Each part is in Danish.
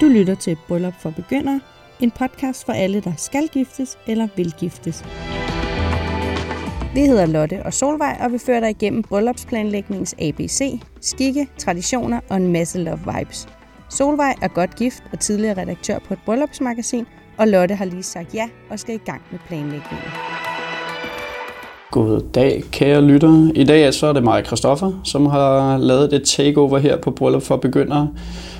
Du lytter til Bryllup for Begyndere, en podcast for alle, der skal giftes eller vil giftes. Vi hedder Lotte og Solvej, og vi fører dig igennem bryllupsplanlægningens ABC, skikke, traditioner og en masse love vibes. Solvej er godt gift og tidligere redaktør på et bryllupsmagasin, og Lotte har lige sagt ja og skal i gang med planlægningen. God dag, kære lyttere. I dag så er det mig, Christoffer, som har lavet et takeover her på Bryllup for Begyndere.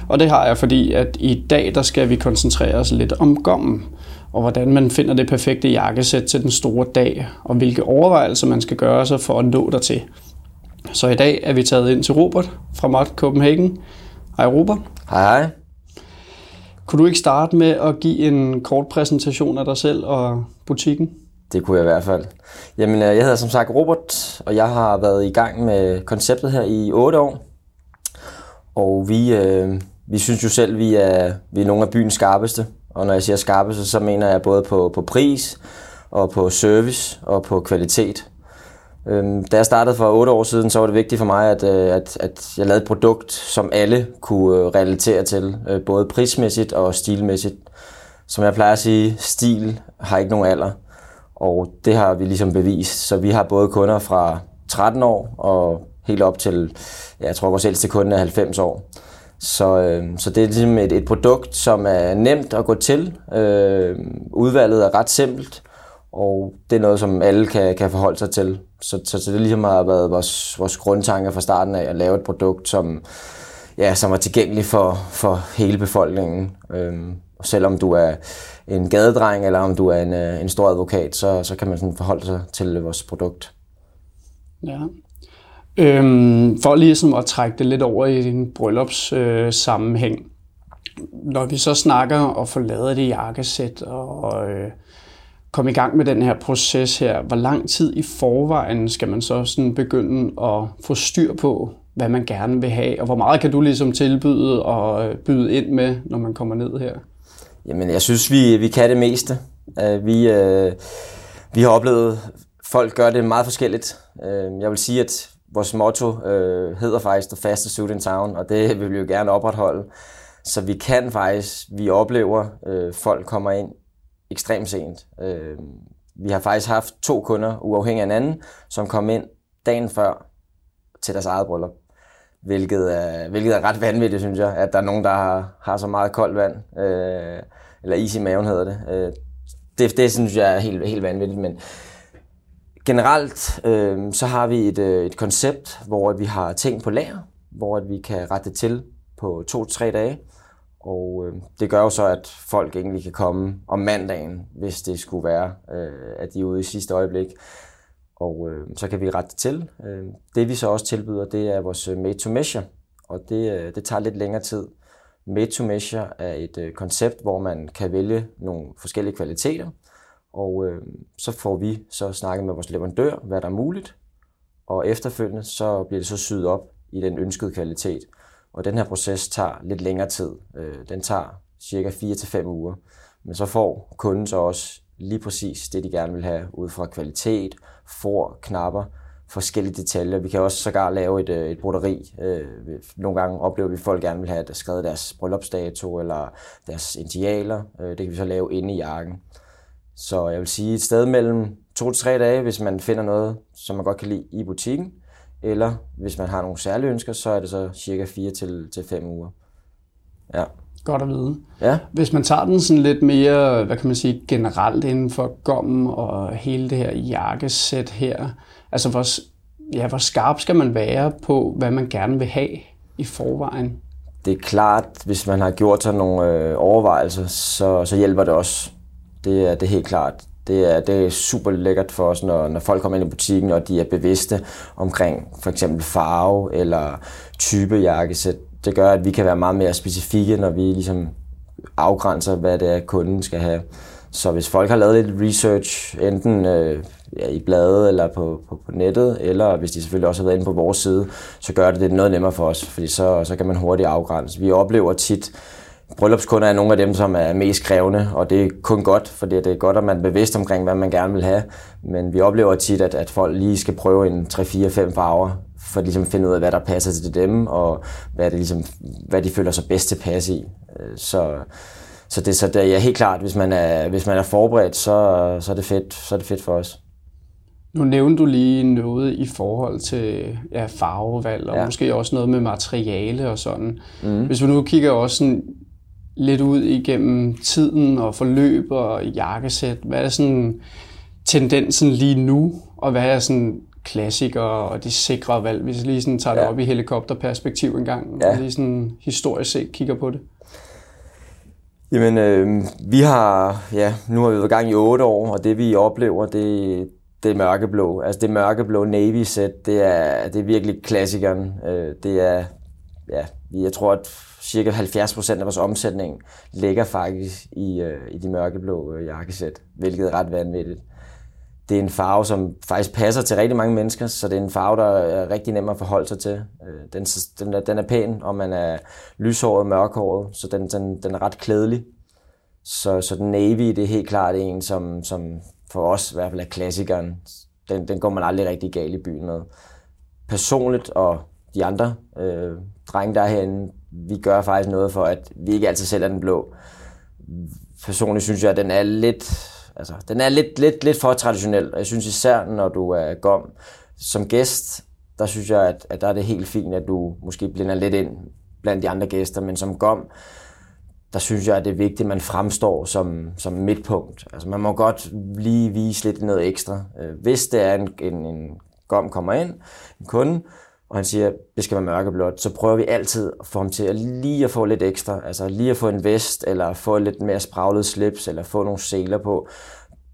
Og det har jeg, fordi at i dag der skal vi koncentrere os lidt om gommen, og hvordan man finder det perfekte jakkesæt til den store dag, og hvilke overvejelser man skal gøre sig for at nå dertil. Så i dag er vi taget ind til Robert fra Mod Copenhagen. Hej Robert. Hej hej. Kunne du ikke starte med at give en kort præsentation af dig selv og butikken? Det kunne jeg i hvert fald. Jamen, øh, jeg hedder som sagt Robert, og jeg har været i gang med konceptet her i 8 år. Og vi, øh, vi synes jo selv, vi er, vi er nogle af byens skarpeste. Og når jeg siger skarpeste, så mener jeg både på, på pris, og på service, og på kvalitet. Øhm, da jeg startede for 8 år siden, så var det vigtigt for mig, at, øh, at, at jeg lavede et produkt, som alle kunne øh, relatere til, øh, både prismæssigt og stilmæssigt. Som jeg plejer at sige, stil har ikke nogen alder. Og det har vi ligesom bevist. Så vi har både kunder fra 13 år og helt op til, ja, jeg tror vores ældste kunde er 90 år. Så, øh, så det er ligesom et, et produkt, som er nemt at gå til. Øh, udvalget er ret simpelt, og det er noget, som alle kan, kan forholde sig til. Så, så, så det ligesom har været vores, vores grundtanke fra starten af at lave et produkt, som, ja, som er tilgængeligt for, for hele befolkningen. Øh, selvom du er en gadedreng, eller om du er en, øh, en stor advokat, så, så kan man sådan forholde sig til vores produkt. Ja. Øhm, for ligesom at trække det lidt over i en bryllupssammenhæng. Øh, sammenhæng. Når vi så snakker og får lavet det jakkesæt og øh, komme i gang med den her proces her, hvor lang tid i forvejen skal man så sådan begynde at få styr på, hvad man gerne vil have, og hvor meget kan du ligesom tilbyde og øh, byde ind med, når man kommer ned her? Jamen, jeg synes, vi, vi kan det meste. Uh, vi, uh, vi har oplevet, folk gør det meget forskelligt. Uh, jeg vil sige, at vores motto uh, hedder faktisk The Fastest Suit in Town, og det vil vi jo gerne opretholde. Så vi kan faktisk, vi oplever, uh, folk kommer ind ekstremt sent. Uh, vi har faktisk haft to kunder, uafhængig af hinanden, som kom ind dagen før til deres eget bryllup. Hvilket er, hvilket er ret vanvittigt, synes jeg, at der er nogen, der har, har så meget koldt vand, øh, eller is i maven hedder det. Øh, det. Det synes jeg er helt, helt vanvittigt, men generelt øh, så har vi et, øh, et koncept, hvor vi har ting på lager, hvor vi kan rette til på to-tre dage. Og øh, det gør jo så, at folk egentlig kan komme om mandagen, hvis det skulle være, øh, at de er ude i sidste øjeblik og øh, så kan vi rette det til. Øh, det vi så også tilbyder, det er vores øh, made to measure, og det, øh, det tager lidt længere tid. Made to measure er et øh, koncept, hvor man kan vælge nogle forskellige kvaliteter, og øh, så får vi så snakket med vores leverandør, hvad der er muligt, og efterfølgende så bliver det så syet op i den ønskede kvalitet. Og den her proces tager lidt længere tid. Øh, den tager cirka 4-5 uger. Men så får kunden så også lige præcis det, de gerne vil have, ud fra kvalitet, for, knapper, forskellige detaljer. Vi kan også sågar lave et, øh, et broderi. Øh, nogle gange oplever vi, at folk gerne vil have skrevet deres bryllupsdato eller deres initialer. Øh, det kan vi så lave inde i jakken. Så jeg vil sige et sted mellem to til tre dage, hvis man finder noget, som man godt kan lide i butikken. Eller hvis man har nogle særlige ønsker, så er det så cirka 4 til, til 5 uger. Ja. Godt at vide. Ja. Hvis man tager den sådan lidt mere, hvad kan man sige, generelt inden for gommen og hele det her jakkesæt her, altså hvor, ja, hvor skarp skal man være på, hvad man gerne vil have i forvejen? Det er klart, hvis man har gjort sig nogle øh, overvejelser, så, så hjælper det også. Det er, det er helt klart. Det er, det er super lækkert for os, når, når folk kommer ind i butikken, og de er bevidste omkring for eksempel farve eller type jakkesæt det gør, at vi kan være meget mere specifikke, når vi ligesom afgrænser, hvad det er, kunden skal have. Så hvis folk har lavet lidt research, enten øh, ja, i bladet eller på, på, på nettet, eller hvis de selvfølgelig også har været inde på vores side, så gør det det noget nemmere for os, fordi så, så kan man hurtigt afgrænse. Vi oplever tit, bryllupskunder er nogle af dem, som er mest krævende, og det er kun godt, for det er godt, at man er bevidst omkring, hvad man gerne vil have. Men vi oplever tit, at, at folk lige skal prøve en 3-4-5 farver, for ligesom at finde ud af, hvad der passer til dem, og hvad, det ligesom, hvad de føler sig bedst tilpas i. Øh, så, så det, så det er ja, helt klart, hvis man er, hvis man er forberedt, så, så, er det fedt, så er det fedt for os. Nu nævnte du lige noget i forhold til ja, farvevalg, og ja. måske også noget med materiale og sådan. Mm. Hvis vi nu kigger også sådan lidt ud igennem tiden og forløb og jakkesæt, hvad er sådan tendensen lige nu, og hvad er sådan klassikere og de sikre valg, hvis vi lige sådan tager ja. det op i helikopterperspektiv en gang, ja. og lige sådan historisk set kigger på det? Jamen, øh, vi har, ja, nu har vi været i gang i otte år, og det vi oplever, det, det er mørkeblå. Altså det mørkeblå Navy set, det er, det er virkelig klassikeren. Øh, det er, ja, jeg tror, at cirka 70 procent af vores omsætning ligger faktisk i, øh, i de mørkeblå øh, jakkesæt, hvilket er ret vanvittigt. Det er en farve, som faktisk passer til rigtig mange mennesker, så det er en farve, der er rigtig nem at forholde sig til. Øh, den, den, er, den er pæn, og man er lyshåret, mørkhåret, så den, den, den er ret klædelig. Så, så den navy, det er helt klart en, som, som for os i hvert fald er klassikeren. Den, den går man aldrig rigtig galt i byen med. Personligt og de andre øh, drenge, der er herinde, vi gør faktisk noget for, at vi ikke altid sælger den blå. Personligt synes jeg, at den er lidt, altså, den er lidt, lidt, lidt for traditionel. Og jeg synes især, når du er gom som gæst, der synes jeg, at, at der er det helt fint, at du måske blinder lidt ind blandt de andre gæster, men som gom, der synes jeg, at det er vigtigt, at man fremstår som, som midtpunkt. Altså man må godt lige vise lidt noget ekstra. Øh, hvis det er en, en, en gom kommer ind, en kunde, og han siger, at det skal være mørkeblåt, så prøver vi altid at få ham til at lige at få lidt ekstra. Altså lige at få en vest, eller få lidt mere spraglet slips, eller få nogle seler på.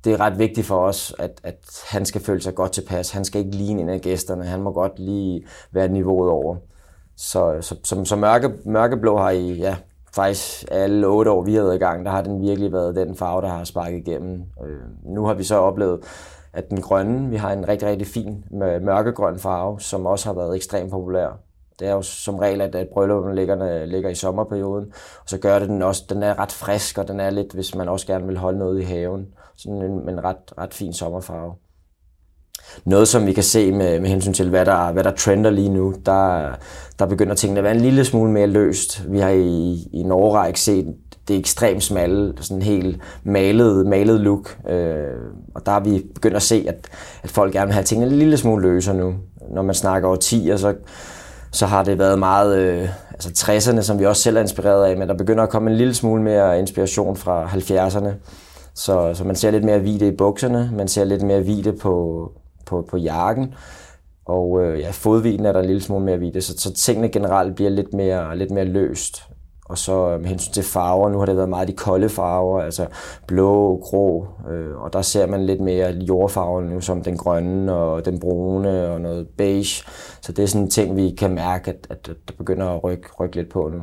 Det er ret vigtigt for os, at, at han skal føle sig godt tilpas. Han skal ikke ligne en af gæsterne. Han må godt lige være niveauet over. Så, så, så, så mørke, mørkeblå har I, ja, faktisk alle otte år, vi har været i gang, der har den virkelig været den farve, der har sparket igennem. Øh, nu har vi så oplevet, at den grønne, vi har en rigtig, rigtig fin mørkegrøn farve, som også har været ekstremt populær. Det er jo som regel, at brylluppen ligger, ligger i sommerperioden, og så gør det den også, den er ret frisk, og den er lidt, hvis man også gerne vil holde noget i haven. Sådan en, en ret, ret fin sommerfarve. Noget, som vi kan se med, med hensyn til, hvad der, hvad der trender lige nu, der, der begynder tingene at være en lille smule mere løst. Vi har i, i Norge ikke set det ekstremt smalle, sådan helt malet, malet look. Øh, og der har vi begyndt at se, at, at folk gerne vil have tingene en lille smule løsere nu. Når man snakker over 10, så, så har det været meget øh, altså 60'erne, som vi også selv er inspireret af, men der begynder at komme en lille smule mere inspiration fra 70'erne. Så, så man ser lidt mere hvide i bukserne, man ser lidt mere hvide på, på, på jakken. Og øh, ja, fodviden er der en lille smule mere hvide, så, så tingene generelt bliver lidt mere, lidt mere løst. Og så øh, med hensyn til farver, nu har det været meget de kolde farver, altså blå, grå, øh, og der ser man lidt mere jordfarver nu, som den grønne og den brune og noget beige. Så det er sådan en ting, vi kan mærke, at, at, at der begynder at rykke, rykke lidt på nu.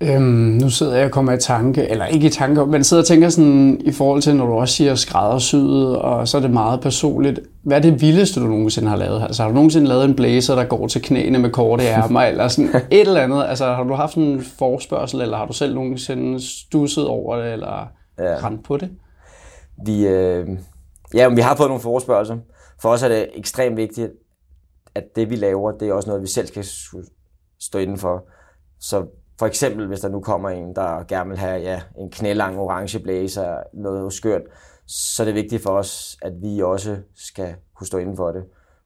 Øhm, nu sidder jeg og kommer i tanke, eller ikke i tanke, men sidder og tænker sådan i forhold til, når du også siger skræddersyet, og så er det meget personligt. Hvad er det vildeste, du nogensinde har lavet? Altså har du nogensinde lavet en blazer, der går til knæene med korte ærmer, eller sådan et eller andet? Altså har du haft en forspørgsel, eller har du selv nogensinde stusset over det, eller ja. på det? Vi, øh, ja, vi har fået nogle forspørgelser. For os er det ekstremt vigtigt, at det vi laver, det er også noget, vi selv skal stå inden for. Så for eksempel, hvis der nu kommer en, der gerne vil have ja, en knælang orange blazer, noget skørt, så er det vigtigt for os, at vi også skal kunne stå inden for det.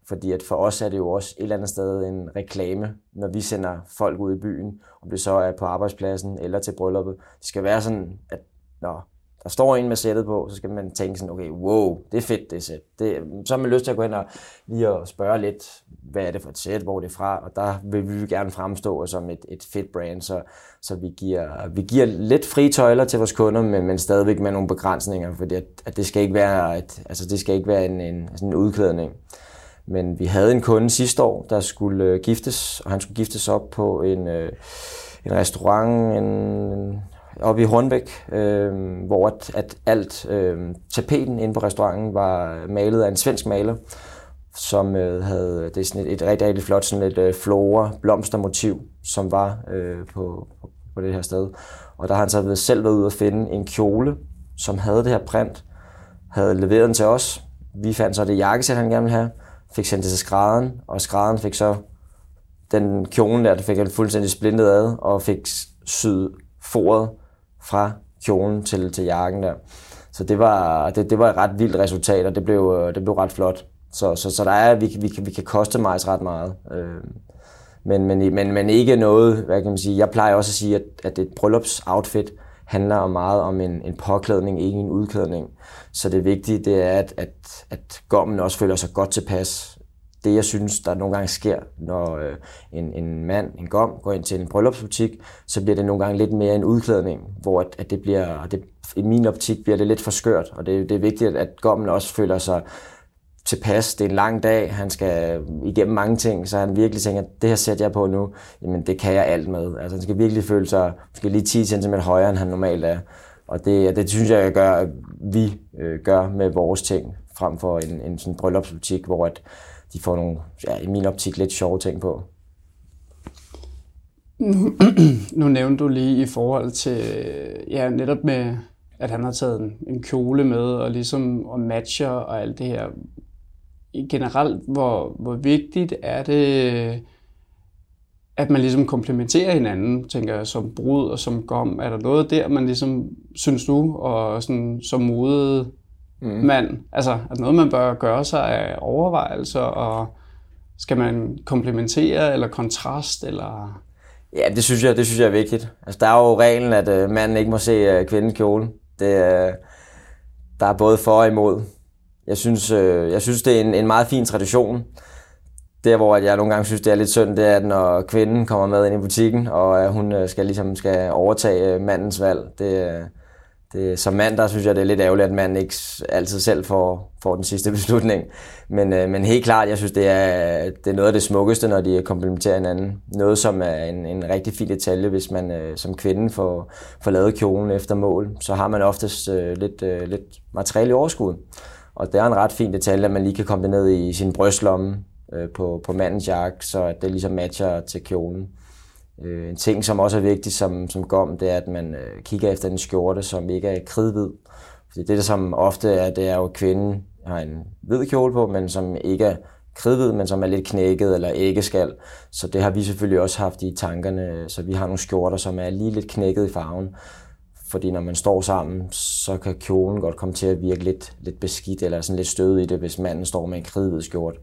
Fordi at for os er det jo også et eller andet sted en reklame, når vi sender folk ud i byen, om det så er på arbejdspladsen eller til brylluppet. Det skal være sådan, at når der står en med sættet på, så skal man tænke sådan, okay, wow, det er fedt det sæt. Det, så har man lyst til at gå ind og lige at spørge lidt, hvad er det for et sæt, hvor det er fra, og der vil vi gerne fremstå som et, et fedt brand, så, så vi, giver, vi giver lidt fri tøjler til vores kunder, men, men stadigvæk med nogle begrænsninger, fordi at, at det skal ikke være, et, altså det skal ikke være en, en, sådan en udklædning. Men vi havde en kunde sidste år, der skulle øh, giftes, og han skulle giftes op på en, øh, en restaurant, en, oppe i Hornbæk, øh, hvor at, at alt øh, tapeten inde på restauranten var malet af en svensk maler, som øh, havde det er sådan et, et rigtig, rigtig flot sådan et øh, flora blomstermotiv, som var øh, på, på, det her sted. Og der har han så selv været ude at finde en kjole, som havde det her print, havde leveret den til os. Vi fandt så det jakkesæt, han gerne ville have, fik sendt det til skrædderen, og skrædderen fik så den kjole der, der fik han fuldstændig splintet ad, og fik syet foret fra kjolen til, til jakken der. Så det var, det, det var et ret vildt resultat, og det blev, øh, det blev ret flot. Så, så, så der er, vi, vi, vi kan customize ret meget. Øh, men, men, men, men ikke noget, hvad kan man sige, jeg plejer også at sige, at, at et bryllupsoutfit handler meget om en, en påklædning, ikke en udklædning. Så det vigtige, det er, at, at, at gommen også føler sig godt tilpas. Det, jeg synes, der nogle gange sker, når øh, en, en mand, en gom, går ind til en bryllupsbutik, så bliver det nogle gange lidt mere en udklædning, hvor at, at det bliver, det, i min optik bliver det lidt for skørt, og det, det er vigtigt, at gommen også føler sig tilpas. Det er en lang dag, han skal igennem mange ting, så han virkelig tænker, det her sætter jeg på nu, jamen det kan jeg alt med. Altså han skal virkelig føle sig måske lige 10 cm højere, end han normalt er. Og det, det synes jeg, gør, at vi øh, gør med vores ting, frem for en, en sådan bryllupsbutik, hvor at de får nogle, ja, i min optik, lidt sjove ting på. Nu, nu nævnte du lige i forhold til, ja, netop med, at han har taget en, en kjole med, og ligesom og matcher og alt det her generelt, hvor, hvor vigtigt er det, at man ligesom komplementerer hinanden, tænker jeg, som brud og som gom. Er der noget der, man ligesom, synes du, og sådan, som mode mm. mand, altså, er noget, man bør gøre sig af overvejelser, og skal man komplementere eller kontrast, eller... Ja, det synes jeg, det synes jeg er vigtigt. Altså, der er jo reglen, at uh, manden ikke må se uh, kvindens kjole. Det, uh, der er både for og imod. Jeg synes, øh, jeg synes det er en, en meget fin tradition. Der, hvor jeg nogle gange synes, det er lidt synd, det er, at når kvinden kommer med ind i butikken, og at hun øh, skal, ligesom, skal overtage øh, mandens valg. Det, øh, det, som mand, der synes jeg, det er lidt ærgerligt, at man ikke altid selv får, får den sidste beslutning. Men, øh, men helt klart, jeg synes, det er, det er noget af det smukkeste, når de komplementerer hinanden. Noget, som er en, en rigtig fin detalje, hvis man øh, som kvinde får, får lavet kjolen efter mål. Så har man oftest øh, lidt, lidt materiale i overskud. Og det er en ret fin detalje, at man lige kan komme det ned i sin brystlomme øh, på, på mandens jakke, så at det ligesom matcher til kjolen. Øh, en ting, som også er vigtig som, som gom, det er, at man øh, kigger efter en skjorte, som ikke er kridhvid. Fordi det, der som ofte er, det er jo, at kvinden har en hvid kjole på, men som ikke er kridhvid, men som er lidt knækket eller ikke skal. Så det har vi selvfølgelig også haft i tankerne, så vi har nogle skjorter, som er lige lidt knækket i farven. Fordi når man står sammen, så kan kjolen godt komme til at virke lidt, lidt beskidt eller sådan lidt stød i det, hvis manden står med en kridhvid skjort.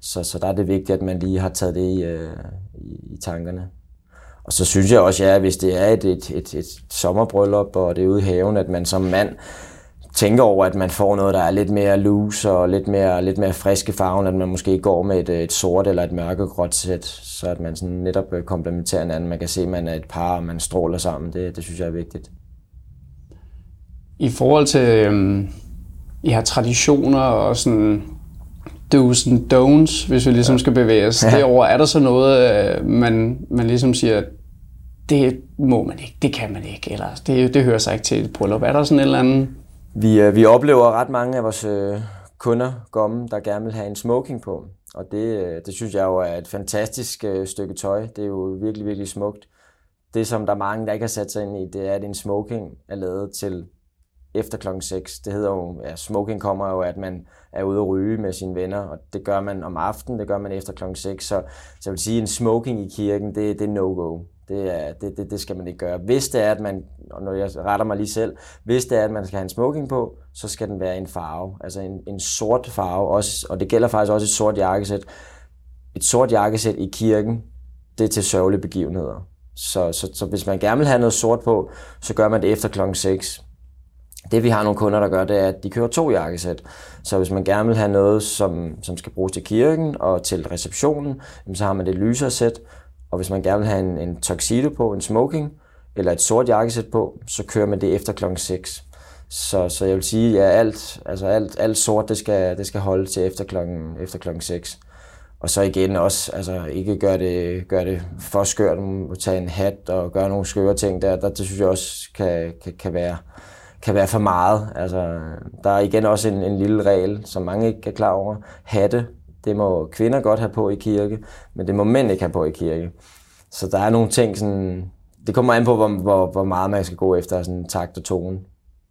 Så, så der er det vigtigt, at man lige har taget det i, øh, i, i tankerne. Og så synes jeg også, ja, hvis det er et, et, et, et sommerbryllup, og det er ude i haven, at man som mand tænker over, at man får noget, der er lidt mere loose og lidt mere, lidt mere friske farven, at man måske går med et, et sort eller et mørkegråt sæt, så at man sådan netop komplementerer hinanden. Man kan se, at man er et par, og man stråler sammen. Det, det synes jeg er vigtigt. I forhold til øhm, I har traditioner og sådan do's and don'ts, hvis vi ligesom skal bevæge os ja. derover, er der så noget, øh, man, man ligesom siger, det må man ikke, det kan man ikke, eller det, det hører sig ikke til et bryllup. Er der sådan en eller andet? Vi, øh, vi oplever ret mange af vores øh, kunder gomme, der gerne vil have en smoking på. Og det, øh, det synes jeg jo er et fantastisk øh, stykke tøj. Det er jo virkelig, virkelig smukt. Det, som der er mange, der ikke har sat sig ind i, det er, at en smoking er lavet til efter klokken 6. Det hedder jo, ja, smoking kommer jo, at man er ude at ryge med sine venner, og det gør man om aftenen, det gør man efter klokken 6. Så, så jeg vil sige, en smoking i kirken, det, det er no-go. Det, er, det, det, det skal man ikke gøre. Hvis det er, at man, og når jeg retter mig lige selv, hvis det er, at man skal have en smoking på, så skal den være en farve, altså en, en sort farve, også, og det gælder faktisk også et sort jakkesæt. Et sort jakkesæt i kirken, det er til sørgelige begivenheder. Så, så, så hvis man gerne vil have noget sort på, så gør man det efter klokken 6. Det vi har nogle kunder, der gør, det er, at de kører to jakkesæt. Så hvis man gerne vil have noget, som, som skal bruges til kirken og til receptionen, så har man det lysere sæt. Og hvis man gerne vil have en, en tuxedo på, en smoking, eller et sort jakkesæt på, så kører man det efter klokken 6. Så, så jeg vil sige, at ja, alt, altså alt, alt sort, det skal, det skal holde til efter klokken, efter klokken 6. Og så igen også, altså ikke gøre det, gør det for skørt, at tage en hat og gøre nogle skøre ting der, der det synes jeg også kan, kan, kan være, kan være for meget. Altså, der er igen også en, en lille regel, som mange ikke er klar over. Hatte, det må kvinder godt have på i kirke, men det må mænd ikke have på i kirke. Så der er nogle ting, sådan, det kommer an på, hvor, hvor, hvor meget man skal gå efter sådan takt og tone.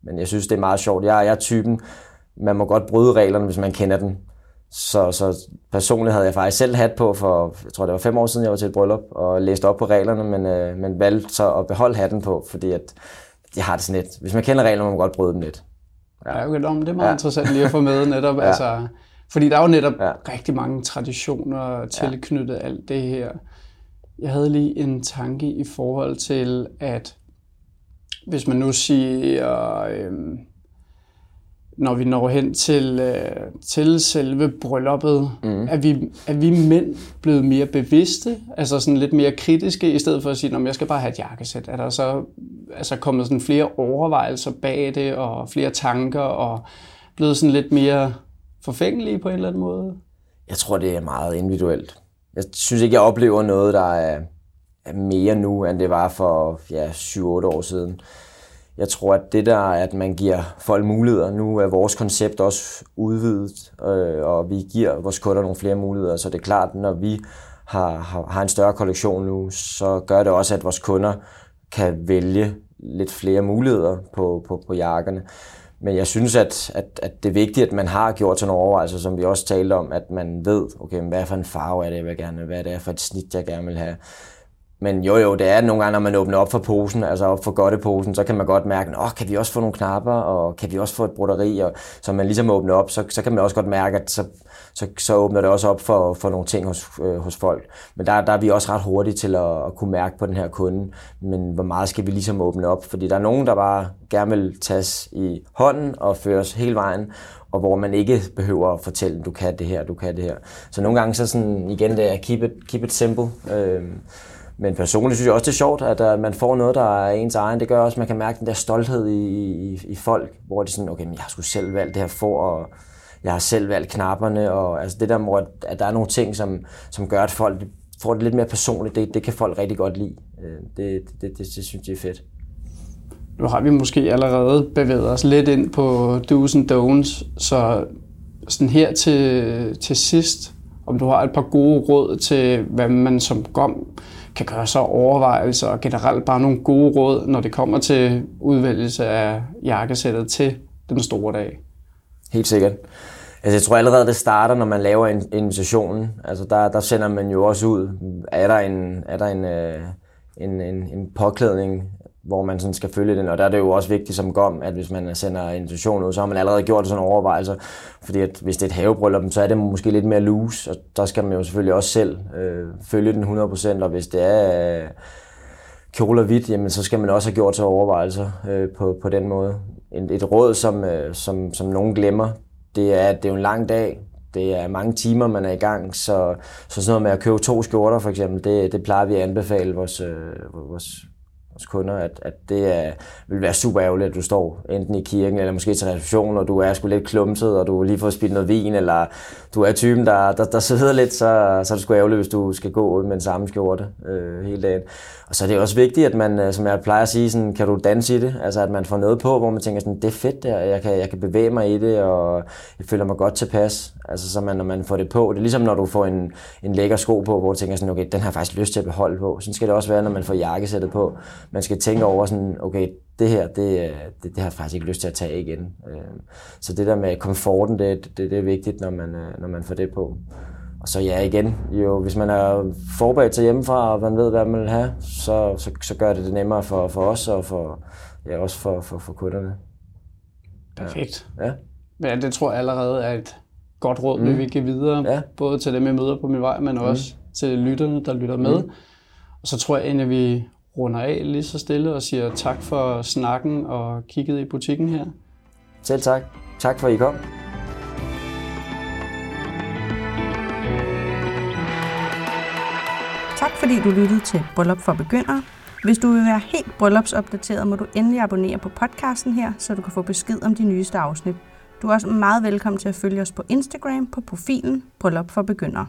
Men jeg synes, det er meget sjovt. Jeg, jeg er typen, man må godt bryde reglerne, hvis man kender den. Så, så personligt havde jeg faktisk selv hat på for, jeg tror det var fem år siden, jeg var til et bryllup og læste op på reglerne, men, øh, men valgte så at beholde hatten på, fordi at jeg har det sådan lidt. Hvis man kender reglerne, må man godt bryde dem lidt. Ja, ja okay, det er meget ja. interessant lige at få med netop. ja. altså, fordi der er jo netop ja. rigtig mange traditioner tilknyttet ja. alt det her. Jeg havde lige en tanke i forhold til, at hvis man nu siger, øh, når vi når hen til, øh, til selve brylluppet, mm. er, vi, er vi mænd blevet mere bevidste, altså sådan lidt mere kritiske, i stedet for at sige, at jeg skal bare have et jakkesæt. Er der så altså kommet sådan flere overvejelser bag det, og flere tanker, og blevet sådan lidt mere forfængelige på en eller anden måde? Jeg tror, det er meget individuelt. Jeg synes ikke, jeg oplever noget, der er, er mere nu, end det var for ja, 7-8 år siden. Jeg tror, at det der, at man giver folk muligheder, nu er vores koncept også udvidet, øh, og vi giver vores kunder nogle flere muligheder, så det er klart, når vi har, har, har en større kollektion nu, så gør det også, at vores kunder kan vælge lidt flere muligheder på, på, på jakkerne. Men jeg synes, at, at, at det er vigtigt, at man har gjort sådan nogle overvejelser, som vi også talte om, at man ved, okay, hvad for en farve er det, jeg vil gerne, hvad er det for et snit, jeg gerne vil have. Men jo jo, det er nogle gange, når man åbner op for posen, altså op for godteposen, så kan man godt mærke, åh, kan vi også få nogle knapper, og kan vi også få et broderi, og så man ligesom åbner op, så, så kan man også godt mærke, at så, så, så åbner det også op for, for nogle ting hos, øh, hos folk. Men der, der er vi også ret hurtige til at, at kunne mærke på den her kunde, men hvor meget skal vi ligesom åbne op? Fordi der er nogen, der bare gerne vil tages i hånden og føres hele vejen, og hvor man ikke behøver at fortælle, du kan det her, du kan det her. Så nogle gange så sådan, igen, det er keep it, keep it simple. Øh, men personligt synes jeg også, det er sjovt, at uh, man får noget, der er ens egen. Det gør også, at man kan mærke den der stolthed i, i, i folk, hvor de sådan, okay, men jeg har sgu selv valgt det her for, og jeg har selv valgt knapperne, og altså det der, hvor at der er nogle ting, som, som gør, at folk får det lidt mere personligt, det, det kan folk rigtig godt lide. Det, det, det, det, det synes jeg er fedt. Nu har vi måske allerede bevæget os lidt ind på do's and don'ts, så sådan her til, til sidst, om du har et par gode råd til, hvad man som gom kan gøre sig overvejelser og generelt bare nogle gode råd, når det kommer til udvælgelse af jakkesættet til den store dag. Helt sikkert. Altså, jeg tror allerede, det starter, når man laver en invitationen. Altså, der, der sender man jo også ud, er der en, er der en, øh, en, en, en påklædning hvor man sådan skal følge den. Og der er det jo også vigtigt som gom, at hvis man sender invitation ud, så har man allerede gjort sådan en overvejelse. Fordi at hvis det er et havebryllup, så er det måske lidt mere loose, og der skal man jo selvfølgelig også selv øh, følge den 100%. Og hvis det er øh, kjole og hvidt, jamen, så skal man også have gjort sig overvejelser øh, på, på den måde. Et, et råd, som, øh, som, som nogen glemmer, det er, at det er jo en lang dag. Det er mange timer, man er i gang, så, så sådan noget med at købe to skjorter for eksempel, det, det plejer vi at anbefale vores, øh, vores hos kunder, at, at det er, vil være super ærgerligt, at du står enten i kirken eller måske til reception, og du er sgu lidt klumset, og du lige får spildt noget vin, eller du er typen, der, der, der sidder lidt, så, så er det sgu ærgerligt, hvis du skal gå med en samme skjorte øh, hele dagen. Og så er det også vigtigt, at man, øh, som jeg plejer at sige, sådan, kan du danse i det? Altså at man får noget på, hvor man tænker, sådan, det er fedt der, jeg kan, jeg kan bevæge mig i det, og jeg føler mig godt tilpas. Altså så man, når man får det på, det er ligesom når du får en, en lækker sko på, hvor du tænker sådan, okay, den har jeg faktisk lyst til at beholde på. Sådan skal det også være, når man får jakkesættet på. Man skal tænke over sådan, okay, det her, det, det, det har jeg faktisk ikke lyst til at tage igen. Øh, så det der med komforten, det, det, det er vigtigt, når man, øh, når man får det på. Og så ja, igen, jo, hvis man er forberedt til hjemmefra, og man ved, hvad man vil have, så, så, så gør det det nemmere for, for os, og for, ja, også for, for, for kunderne. Perfekt. Ja. ja. det tror jeg allerede er et godt råd, mm. vi give videre, ja. både til dem, jeg møder på min vej, men også mm. til lytterne, der lytter med. Mm. Og så tror jeg egentlig, at vi runder af lige så stille og siger tak for snakken og kigget i butikken her. Selv tak. Tak for, at I kom. Tak fordi du lyttede til Bryllup for Begyndere. Hvis du vil være helt bryllupsopdateret, må du endelig abonnere på podcasten her, så du kan få besked om de nyeste afsnit. Du er også meget velkommen til at følge os på Instagram på profilen Bryllup for Begyndere.